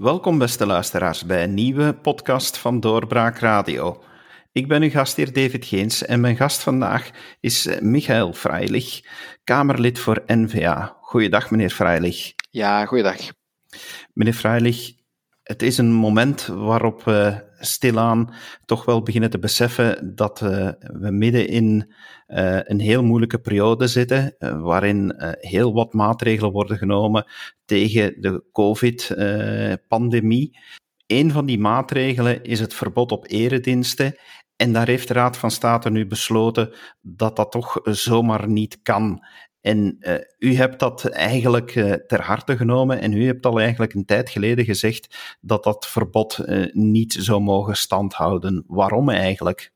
Welkom, beste luisteraars, bij een nieuwe podcast van Doorbraak Radio. Ik ben uw gastheer David Geens en mijn gast vandaag is Michael Freilich, Kamerlid voor NVA. Goeiedag, meneer Freilich. Ja, goeiedag. Meneer Freilich, het is een moment waarop we stilaan toch wel beginnen te beseffen dat uh, we midden in uh, een heel moeilijke periode zitten, uh, waarin heel wat maatregelen worden genomen tegen de COVID-pandemie. Een van die maatregelen is het verbod op erediensten. En daar heeft de Raad van State nu besloten dat dat toch zomaar niet kan. En uh, u hebt dat eigenlijk uh, ter harte genomen en u hebt al eigenlijk een tijd geleden gezegd dat dat verbod uh, niet zou mogen standhouden. Waarom eigenlijk?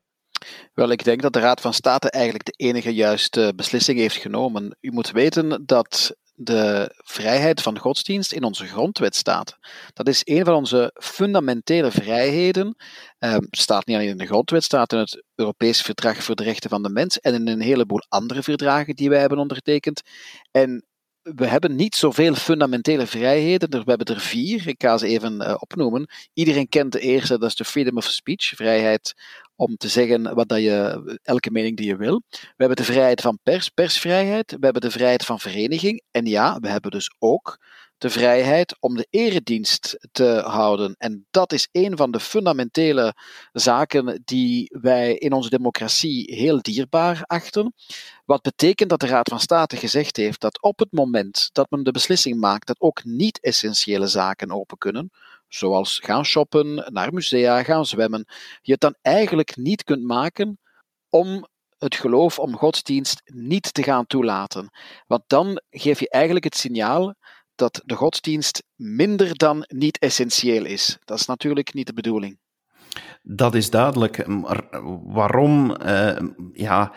Wel, ik denk dat de Raad van State eigenlijk de enige juiste beslissing heeft genomen. U moet weten dat de vrijheid van godsdienst in onze grondwet staat. Dat is een van onze fundamentele vrijheden. Um, staat niet alleen in de grondwet, staat in het Europees Verdrag voor de Rechten van de Mens en in een heleboel andere verdragen die wij hebben ondertekend. En we hebben niet zoveel fundamentele vrijheden. We hebben er vier. Ik ga ze even uh, opnoemen. Iedereen kent de eerste, dat is de freedom of speech, vrijheid om te zeggen wat dat je, elke mening die je wil. We hebben de vrijheid van pers, persvrijheid. We hebben de vrijheid van vereniging. En ja, we hebben dus ook de vrijheid om de eredienst te houden. En dat is een van de fundamentele zaken die wij in onze democratie heel dierbaar achten. Wat betekent dat de Raad van State gezegd heeft dat op het moment dat men de beslissing maakt dat ook niet-essentiële zaken open kunnen, zoals gaan shoppen, naar musea, gaan zwemmen, je het dan eigenlijk niet kunt maken om het geloof om godsdienst niet te gaan toelaten. Want dan geef je eigenlijk het signaal dat de godsdienst minder dan niet essentieel is. Dat is natuurlijk niet de bedoeling. Dat is duidelijk. Maar waarom uh, ja,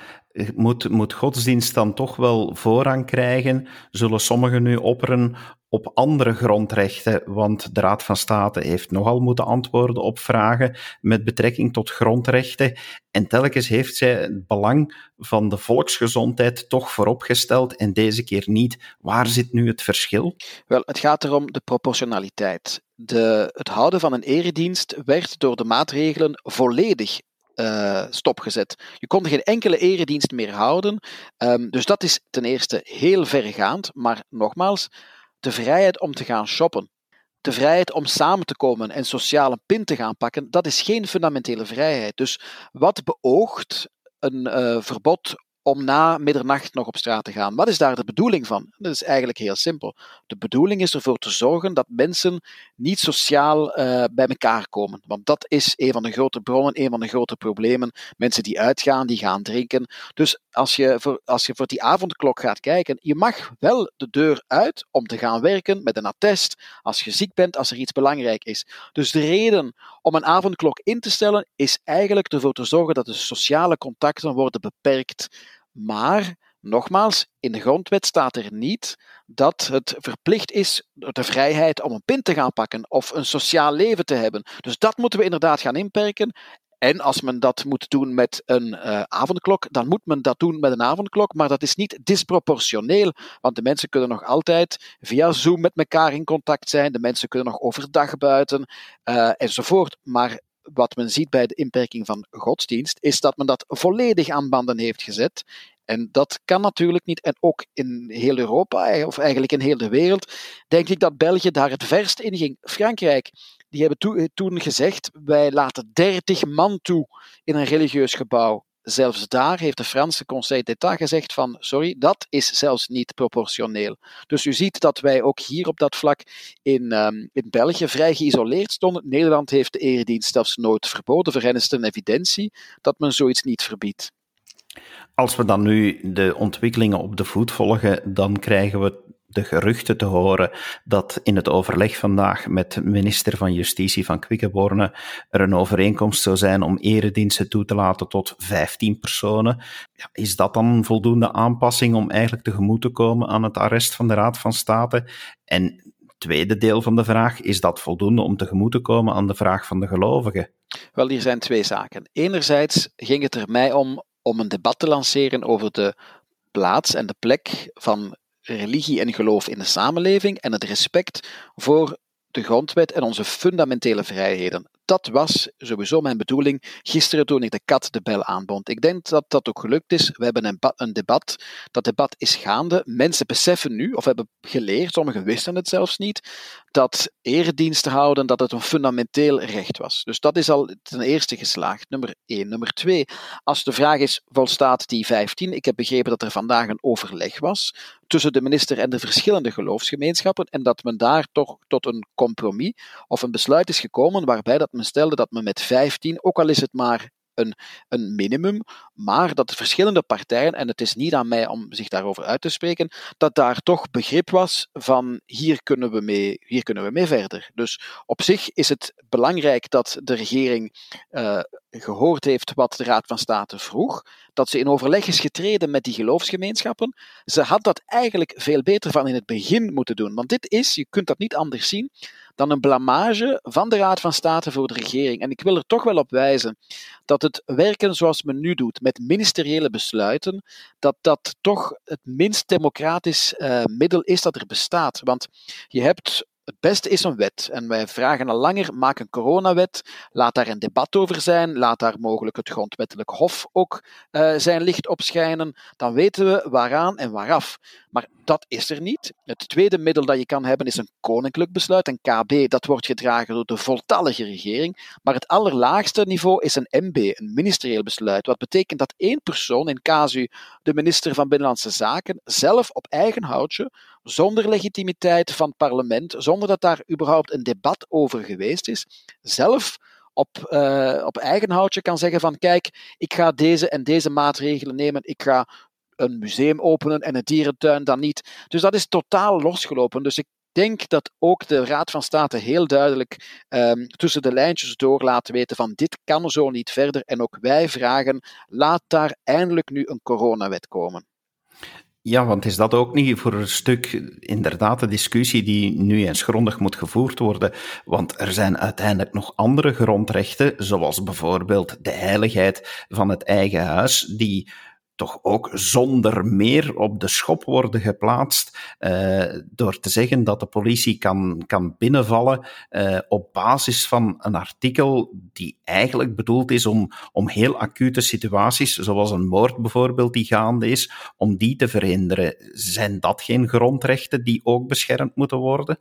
moet, moet godsdienst dan toch wel voorrang krijgen? Zullen sommigen nu opperen op andere grondrechten, want de Raad van State heeft nogal moeten antwoorden op vragen met betrekking tot grondrechten. En telkens heeft zij het belang van de volksgezondheid toch vooropgesteld en deze keer niet. Waar zit nu het verschil? Wel, het gaat erom de proportionaliteit. De, het houden van een eredienst werd door de maatregelen volledig uh, stopgezet. Je kon geen enkele eredienst meer houden. Um, dus dat is ten eerste heel verregaand. Maar nogmaals, de vrijheid om te gaan shoppen, de vrijheid om samen te komen en sociaal een pin te gaan pakken, dat is geen fundamentele vrijheid. Dus wat beoogt een uh, verbod om na middernacht nog op straat te gaan. Wat is daar de bedoeling van? Dat is eigenlijk heel simpel. De bedoeling is ervoor te zorgen dat mensen niet sociaal uh, bij elkaar komen. Want dat is een van de grote bronnen, een van de grote problemen. Mensen die uitgaan, die gaan drinken. Dus als je voor, als je voor die avondklok gaat kijken, je mag wel de deur uit om te gaan werken met een attest, als je ziek bent, als er iets belangrijk is. Dus de reden om een avondklok in te stellen is eigenlijk ervoor te zorgen dat de sociale contacten worden beperkt. Maar, nogmaals, in de grondwet staat er niet dat het verplicht is de vrijheid om een pin te gaan pakken of een sociaal leven te hebben. Dus dat moeten we inderdaad gaan inperken. En als men dat moet doen met een uh, avondklok, dan moet men dat doen met een avondklok, maar dat is niet disproportioneel, want de mensen kunnen nog altijd via Zoom met elkaar in contact zijn, de mensen kunnen nog overdag buiten uh, enzovoort. Maar wat men ziet bij de inperking van godsdienst, is dat men dat volledig aan banden heeft gezet. En dat kan natuurlijk niet. En ook in heel Europa, of eigenlijk in heel de wereld, denk ik dat België daar het verst in ging. Frankrijk, die hebben toen gezegd: wij laten 30 man toe in een religieus gebouw. Zelfs daar heeft de Franse Conseil d'État gezegd van sorry, dat is zelfs niet proportioneel. Dus u ziet dat wij ook hier op dat vlak in, um, in België vrij geïsoleerd stonden. Nederland heeft de eredienst zelfs nooit verboden. Voor is een evidentie dat men zoiets niet verbiedt. Als we dan nu de ontwikkelingen op de voet volgen, dan krijgen we de geruchten te horen dat in het overleg vandaag met minister van Justitie van Quickenborne er een overeenkomst zou zijn om erediensten toe te laten tot 15 personen. Ja, is dat dan een voldoende aanpassing om eigenlijk tegemoet te komen aan het arrest van de Raad van State? En tweede deel van de vraag, is dat voldoende om tegemoet te komen aan de vraag van de gelovigen? Wel, hier zijn twee zaken. Enerzijds ging het er mij om om een debat te lanceren over de plaats en de plek van religie en geloof in de samenleving en het respect voor de grondwet en onze fundamentele vrijheden. Dat was sowieso mijn bedoeling gisteren toen ik de kat de bel aanbond. Ik denk dat dat ook gelukt is. We hebben een, debat. Dat debat is gaande. Mensen beseffen nu, of hebben geleerd, sommigen wisten het zelfs niet, dat erediensten houden, dat het een fundamenteel recht was. Dus dat is al ten eerste geslaagd. Nummer één. Nummer twee, als de vraag is, volstaat die 15? Ik heb begrepen dat er vandaag een overleg was tussen de minister en de verschillende geloofsgemeenschappen en dat men daar toch tot een compromis of een besluit is gekomen waarbij dat men stelde dat men met 15, ook al is het maar een, een minimum, maar dat de verschillende partijen, en het is niet aan mij om zich daarover uit te spreken, dat daar toch begrip was van hier kunnen we mee, hier kunnen we mee verder. Dus op zich is het belangrijk dat de regering uh, gehoord heeft wat de Raad van State vroeg, dat ze in overleg is getreden met die geloofsgemeenschappen. Ze had dat eigenlijk veel beter van in het begin moeten doen, want dit is, je kunt dat niet anders zien, dan een blamage van de Raad van State voor de regering. En ik wil er toch wel op wijzen dat het werken zoals men nu doet, met ministeriële besluiten, dat dat toch het minst democratisch uh, middel is dat er bestaat. Want je hebt het beste is een wet. En wij vragen al langer: maak een coronawet. Laat daar een debat over zijn. Laat daar mogelijk het grondwettelijk hof ook uh, zijn licht op schijnen. Dan weten we waaraan en waaraf. Maar dat is er niet. Het tweede middel dat je kan hebben is een koninklijk besluit. Een KB, dat wordt gedragen door de voltallige regering. Maar het allerlaagste niveau is een MB, een ministerieel besluit. Wat betekent dat één persoon, in casu de minister van Binnenlandse Zaken, zelf op eigen houtje, zonder legitimiteit van het parlement, zonder dat daar überhaupt een debat over geweest is, zelf op, uh, op eigen houtje kan zeggen van kijk, ik ga deze en deze maatregelen nemen, ik ga een museum openen en een dierentuin dan niet. Dus dat is totaal losgelopen. Dus ik denk dat ook de Raad van State heel duidelijk um, tussen de lijntjes door laat weten van dit kan zo niet verder. En ook wij vragen, laat daar eindelijk nu een coronawet komen. Ja, want is dat ook niet voor een stuk inderdaad de discussie die nu eens grondig moet gevoerd worden? Want er zijn uiteindelijk nog andere grondrechten, zoals bijvoorbeeld de heiligheid van het eigen huis, die toch ook zonder meer op de schop worden geplaatst uh, door te zeggen dat de politie kan, kan binnenvallen uh, op basis van een artikel die eigenlijk bedoeld is om, om heel acute situaties, zoals een moord bijvoorbeeld die gaande is, om die te verhinderen. Zijn dat geen grondrechten die ook beschermd moeten worden?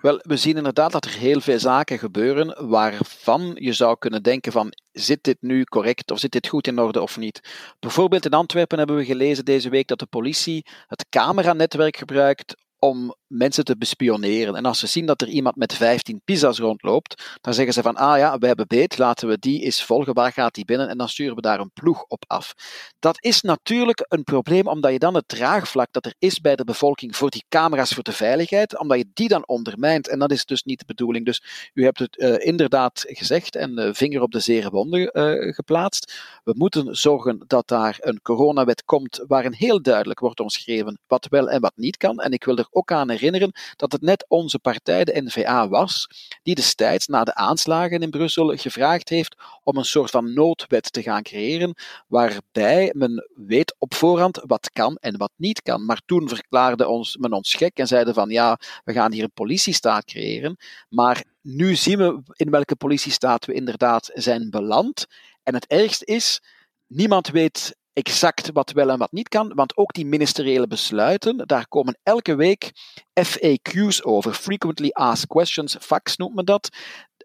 Wel, we zien inderdaad dat er heel veel zaken gebeuren waarvan je zou kunnen denken van zit dit nu correct of zit dit goed in orde of niet. Bijvoorbeeld in Antwerpen hebben we gelezen deze week dat de politie het cameranetwerk gebruikt om mensen te bespioneren. En als ze zien dat er iemand met 15 pizza's rondloopt, dan zeggen ze van, ah ja, we hebben beet, laten we die eens volgen, waar gaat die binnen? En dan sturen we daar een ploeg op af. Dat is natuurlijk een probleem, omdat je dan het draagvlak dat er is bij de bevolking voor die camera's voor de veiligheid, omdat je die dan ondermijnt. En dat is dus niet de bedoeling. Dus u hebt het uh, inderdaad gezegd en uh, vinger op de zere wonden uh, geplaatst. We moeten zorgen dat daar een coronawet komt waarin heel duidelijk wordt omschreven wat wel en wat niet kan. En ik wil er ook aan herinneren dat het net onze partij, de NVA, was, die destijds na de aanslagen in Brussel gevraagd heeft om een soort van noodwet te gaan creëren, waarbij men weet op voorhand wat kan en wat niet kan. Maar toen verklaarde ons, men ons gek en zeiden van ja, we gaan hier een politiestaat creëren, maar nu zien we in welke politiestaat we inderdaad zijn beland. En het ergste is, niemand weet exact wat wel en wat niet kan, want ook die ministeriële besluiten, daar komen elke week FAQ's over, Frequently Asked Questions, fax noemt men dat.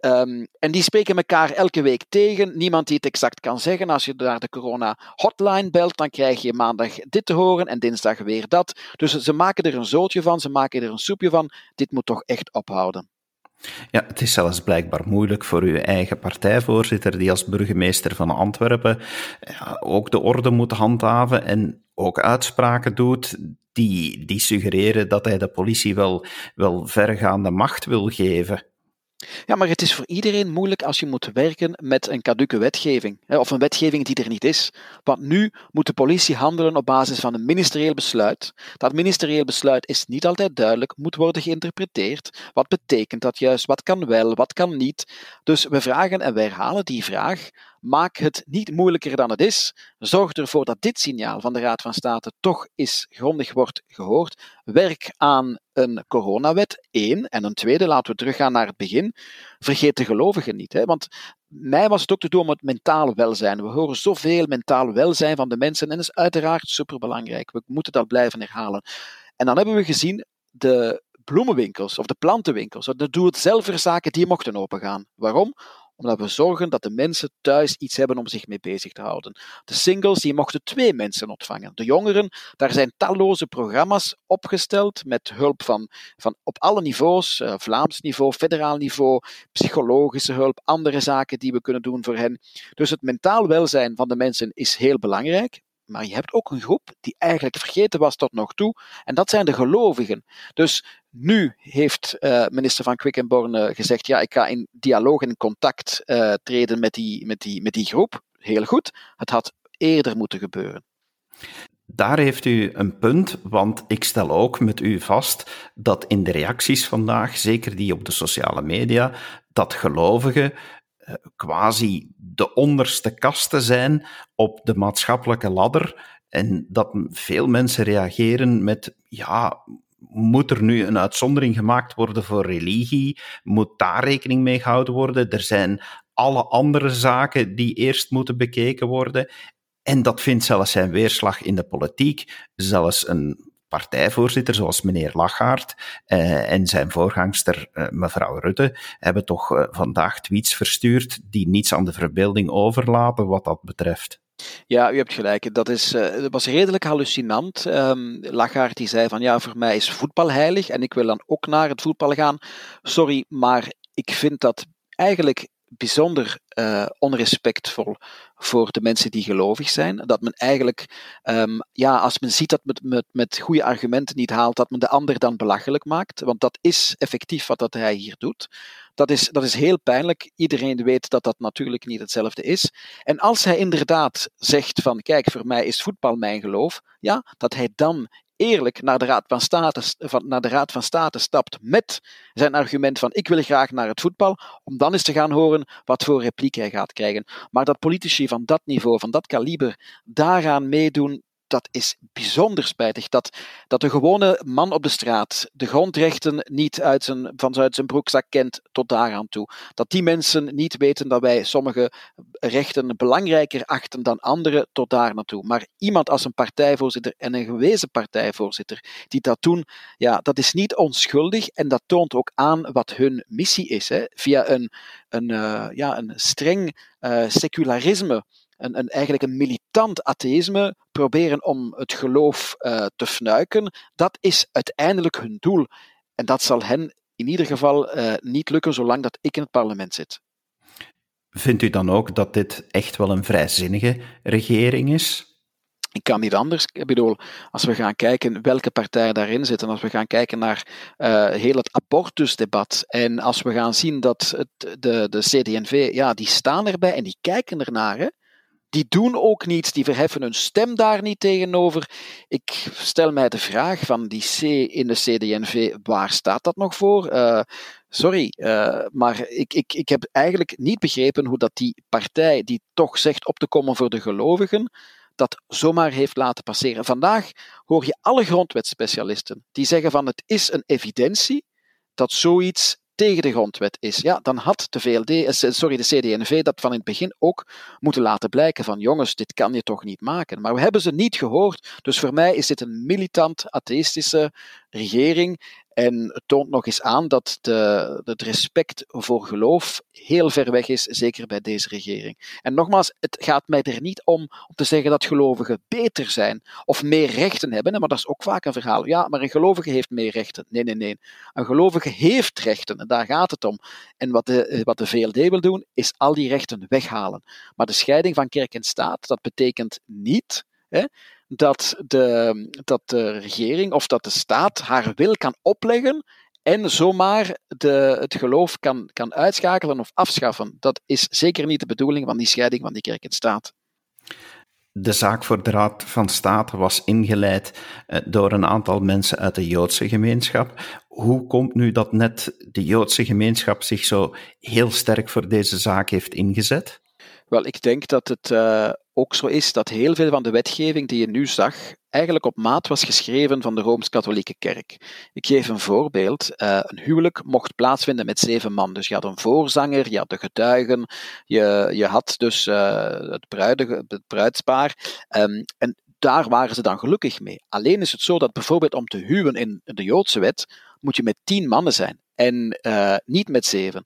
Um, en die spreken elkaar elke week tegen. Niemand die het exact kan zeggen. Als je naar de corona hotline belt, dan krijg je maandag dit te horen en dinsdag weer dat. Dus ze maken er een zootje van, ze maken er een soepje van. Dit moet toch echt ophouden. Ja, het is zelfs blijkbaar moeilijk voor uw eigen partijvoorzitter, die als burgemeester van Antwerpen ook de orde moet handhaven en ook uitspraken doet die, die suggereren dat hij de politie wel, wel vergaande macht wil geven. Ja, maar het is voor iedereen moeilijk als je moet werken met een caduque wetgeving, of een wetgeving die er niet is. Want nu moet de politie handelen op basis van een ministerieel besluit. Dat ministerieel besluit is niet altijd duidelijk, moet worden geïnterpreteerd. Wat betekent dat juist? Wat kan wel, wat kan niet? Dus we vragen en wij herhalen die vraag Maak het niet moeilijker dan het is. Zorg ervoor dat dit signaal van de Raad van State toch eens grondig wordt gehoord. Werk aan een coronawet, één. En een tweede, laten we teruggaan naar het begin. Vergeet de gelovigen niet. Hè? Want mij was het ook te doen om het mentaal welzijn. We horen zoveel mentaal welzijn van de mensen en dat is uiteraard superbelangrijk. We moeten dat blijven herhalen. En dan hebben we gezien de bloemenwinkels of de plantenwinkels, de doe-het-zelverzaken, die mochten opengaan. Waarom? Omdat we zorgen dat de mensen thuis iets hebben om zich mee bezig te houden. De singles die mochten twee mensen ontvangen. De jongeren, daar zijn talloze programma's opgesteld met hulp van, van op alle niveaus, uh, Vlaams niveau, federaal niveau, psychologische hulp, andere zaken die we kunnen doen voor hen. Dus het mentaal welzijn van de mensen is heel belangrijk. Maar je hebt ook een groep die eigenlijk vergeten was tot nog toe, en dat zijn de gelovigen. Dus nu heeft uh, minister van Quickenborne gezegd: ja, ik ga in dialoog en contact uh, treden met die, met, die, met die groep. Heel goed. Het had eerder moeten gebeuren. Daar heeft u een punt, want ik stel ook met u vast dat in de reacties vandaag, zeker die op de sociale media, dat gelovigen quasi de onderste kasten zijn op de maatschappelijke ladder. En dat veel mensen reageren met, ja, moet er nu een uitzondering gemaakt worden voor religie? Moet daar rekening mee gehouden worden? Er zijn alle andere zaken die eerst moeten bekeken worden. En dat vindt zelfs zijn weerslag in de politiek. Zelfs een partijvoorzitter zoals meneer Lachaert eh, en zijn voorgangster eh, mevrouw Rutte hebben toch eh, vandaag tweets verstuurd die niets aan de verbeelding overlaten wat dat betreft. Ja, u hebt gelijk. Dat, is, dat was redelijk hallucinant. Um, die zei van ja, voor mij is voetbal heilig en ik wil dan ook naar het voetbal gaan. Sorry, maar ik vind dat eigenlijk bijzonder uh, onrespectvol voor de mensen die gelovig zijn. Dat men eigenlijk, um, ja, als men ziet dat men met, met goede argumenten niet haalt, dat men de ander dan belachelijk maakt. Want dat is effectief wat dat hij hier doet. Dat is, dat is heel pijnlijk. Iedereen weet dat dat natuurlijk niet hetzelfde is. En als hij inderdaad zegt van, kijk, voor mij is voetbal mijn geloof, ja, dat hij dan eerlijk naar de, Raad van State, van, naar de Raad van State stapt met zijn argument van ik wil graag naar het voetbal, om dan eens te gaan horen wat voor repliek hij gaat krijgen. Maar dat politici van dat niveau, van dat kaliber, daaraan meedoen, dat is bijzonder spijtig. Dat, dat de gewone man op de straat de grondrechten niet uit vanuit zijn broekzak kent tot daaraan toe. Dat die mensen niet weten dat wij sommige rechten belangrijker achten dan andere tot daar naartoe. Maar iemand als een partijvoorzitter en een gewezen partijvoorzitter die dat doen, ja, dat is niet onschuldig en dat toont ook aan wat hun missie is. Hè. Via een, een, uh, ja, een streng uh, secularisme een, een, eigenlijk een militant atheïsme proberen om het geloof uh, te fnuiken, dat is uiteindelijk hun doel. En dat zal hen in ieder geval uh, niet lukken zolang dat ik in het parlement zit. Vindt u dan ook dat dit echt wel een vrijzinnige regering is? Ik kan niet anders. Ik bedoel, als we gaan kijken welke partijen daarin zitten, als we gaan kijken naar uh, heel het abortusdebat en als we gaan zien dat het, de, de CD&V, ja, die staan erbij en die kijken ernaar. Hè die doen ook niets, die verheffen hun stem daar niet tegenover. Ik stel mij de vraag van die C in de CD&V, waar staat dat nog voor? Uh, sorry, uh, maar ik, ik, ik heb eigenlijk niet begrepen hoe dat die partij, die toch zegt op te komen voor de gelovigen, dat zomaar heeft laten passeren. Vandaag hoor je alle grondwetspecialisten die zeggen van het is een evidentie dat zoiets tegen de grondwet is, ja, dan had de VLD, eh, sorry, de CD&V dat van in het begin ook moeten laten blijken van jongens, dit kan je toch niet maken. Maar we hebben ze niet gehoord, dus voor mij is dit een militant atheïstische regering en het toont nog eens aan dat de, het respect voor geloof heel ver weg is, zeker bij deze regering. En nogmaals, het gaat mij er niet om om te zeggen dat gelovigen beter zijn of meer rechten hebben, maar dat is ook vaak een verhaal. Ja, maar een gelovige heeft meer rechten. Nee, nee, nee. Een gelovige heeft rechten en daar gaat het om. En wat de, wat de VLD wil doen, is al die rechten weghalen. Maar de scheiding van kerk en staat, dat betekent niet hè, dat de, dat de regering of dat de staat haar wil kan opleggen en zomaar de, het geloof kan, kan uitschakelen of afschaffen. Dat is zeker niet de bedoeling van die scheiding van die kerk en staat. De zaak voor de Raad van State was ingeleid eh, door een aantal mensen uit de Joodse gemeenschap. Hoe komt nu dat net de Joodse gemeenschap zich zo heel sterk voor deze zaak heeft ingezet? Wel, ik denk dat het uh, ook zo is dat heel veel van de wetgeving die je nu zag, eigenlijk op maat was geschreven van de Rooms-Katholieke Kerk. Ik geef een voorbeeld. Uh, een huwelijk mocht plaatsvinden met zeven man. Dus je had een voorzanger, je had de getuigen, je, je had dus uh, het, het bruidspaar. Um, en daar waren ze dan gelukkig mee. Alleen is het zo dat bijvoorbeeld om te huwen in de Joodse wet, moet je met tien mannen zijn en uh, niet met zeven.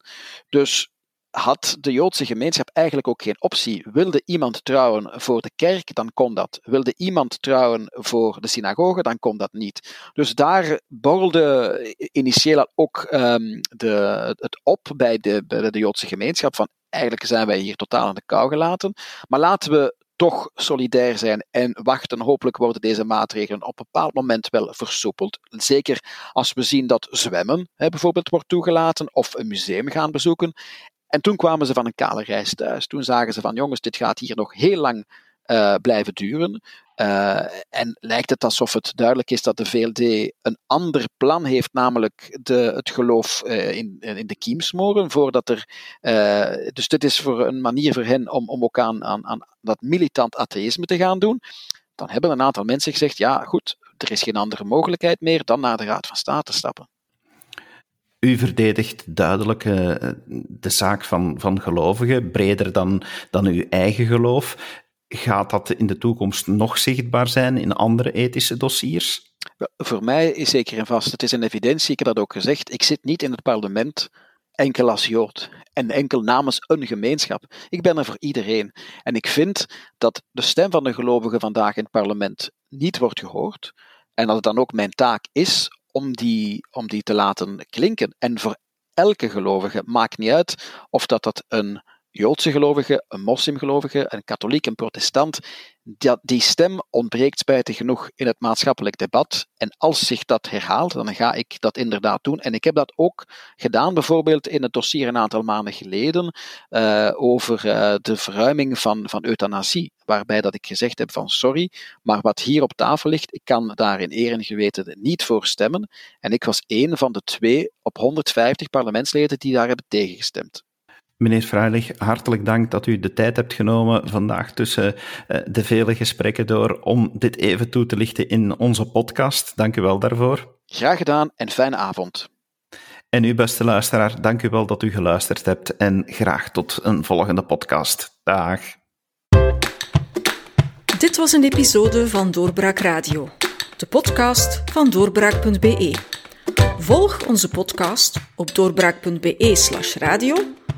Dus had de Joodse gemeenschap eigenlijk ook geen optie. Wilde iemand trouwen voor de kerk, dan kon dat. Wilde iemand trouwen voor de synagoge, dan kon dat niet. Dus daar borrelde initieel ook um, de, het op bij de, de Joodse gemeenschap van eigenlijk zijn wij hier totaal aan de kou gelaten. Maar laten we toch solidair zijn en wachten. Hopelijk worden deze maatregelen op een bepaald moment wel versoepeld. Zeker als we zien dat zwemmen hè, bijvoorbeeld wordt toegelaten of een museum gaan bezoeken. En toen kwamen ze van een kale reis thuis. Toen zagen ze van jongens, dit gaat hier nog heel lang uh, blijven duren. Uh, en lijkt het alsof het duidelijk is dat de VLD een ander plan heeft, namelijk de, het geloof uh, in, in de kiem smoren, voordat er. dus dit is voor een manier voor hen om, om ook aan, aan, aan dat militant atheïsme te gaan doen. Dan hebben een aantal mensen gezegd: ja, goed, er is geen andere mogelijkheid meer dan naar de Raad van State te stappen. U verdedigt duidelijk uh, de zaak van, van gelovigen, breder dan, dan uw eigen geloof. Gaat dat in de toekomst nog zichtbaar zijn in andere ethische dossiers? Voor mij is zeker en vast, het is een evidentie, ik heb dat ook gezegd, ik zit niet in het parlement enkel als Jood en enkel namens een gemeenschap. Ik ben er voor iedereen. En ik vind dat de stem van de gelovigen vandaag in het parlement niet wordt gehoord. En dat het dan ook mijn taak is om die, om die te laten klinken. En voor elke gelovige maakt niet uit of dat, dat een Joodse gelovige, een moslimgelovige, een katholiek, een protestant, die stem ontbreekt spijtig genoeg in het maatschappelijk debat. En als zich dat herhaalt, dan ga ik dat inderdaad doen. En ik heb dat ook gedaan, bijvoorbeeld in het dossier een aantal maanden geleden, uh, over uh, de verruiming van, van euthanasie. Waarbij dat ik gezegd heb van sorry, maar wat hier op tafel ligt, ik kan daar in eer en geweten niet voor stemmen. En ik was één van de twee op 150 parlementsleden die daar hebben tegengestemd. Meneer Freilich, hartelijk dank dat u de tijd hebt genomen vandaag tussen eh, de vele gesprekken door om dit even toe te lichten in onze podcast. Dank u wel daarvoor. Graag gedaan en fijne avond. En u, beste luisteraar, dank u wel dat u geluisterd hebt en graag tot een volgende podcast. Dag. Dit was een episode van Doorbraak Radio, de podcast van doorbraak.be. Volg onze podcast op doorbraak.be/radio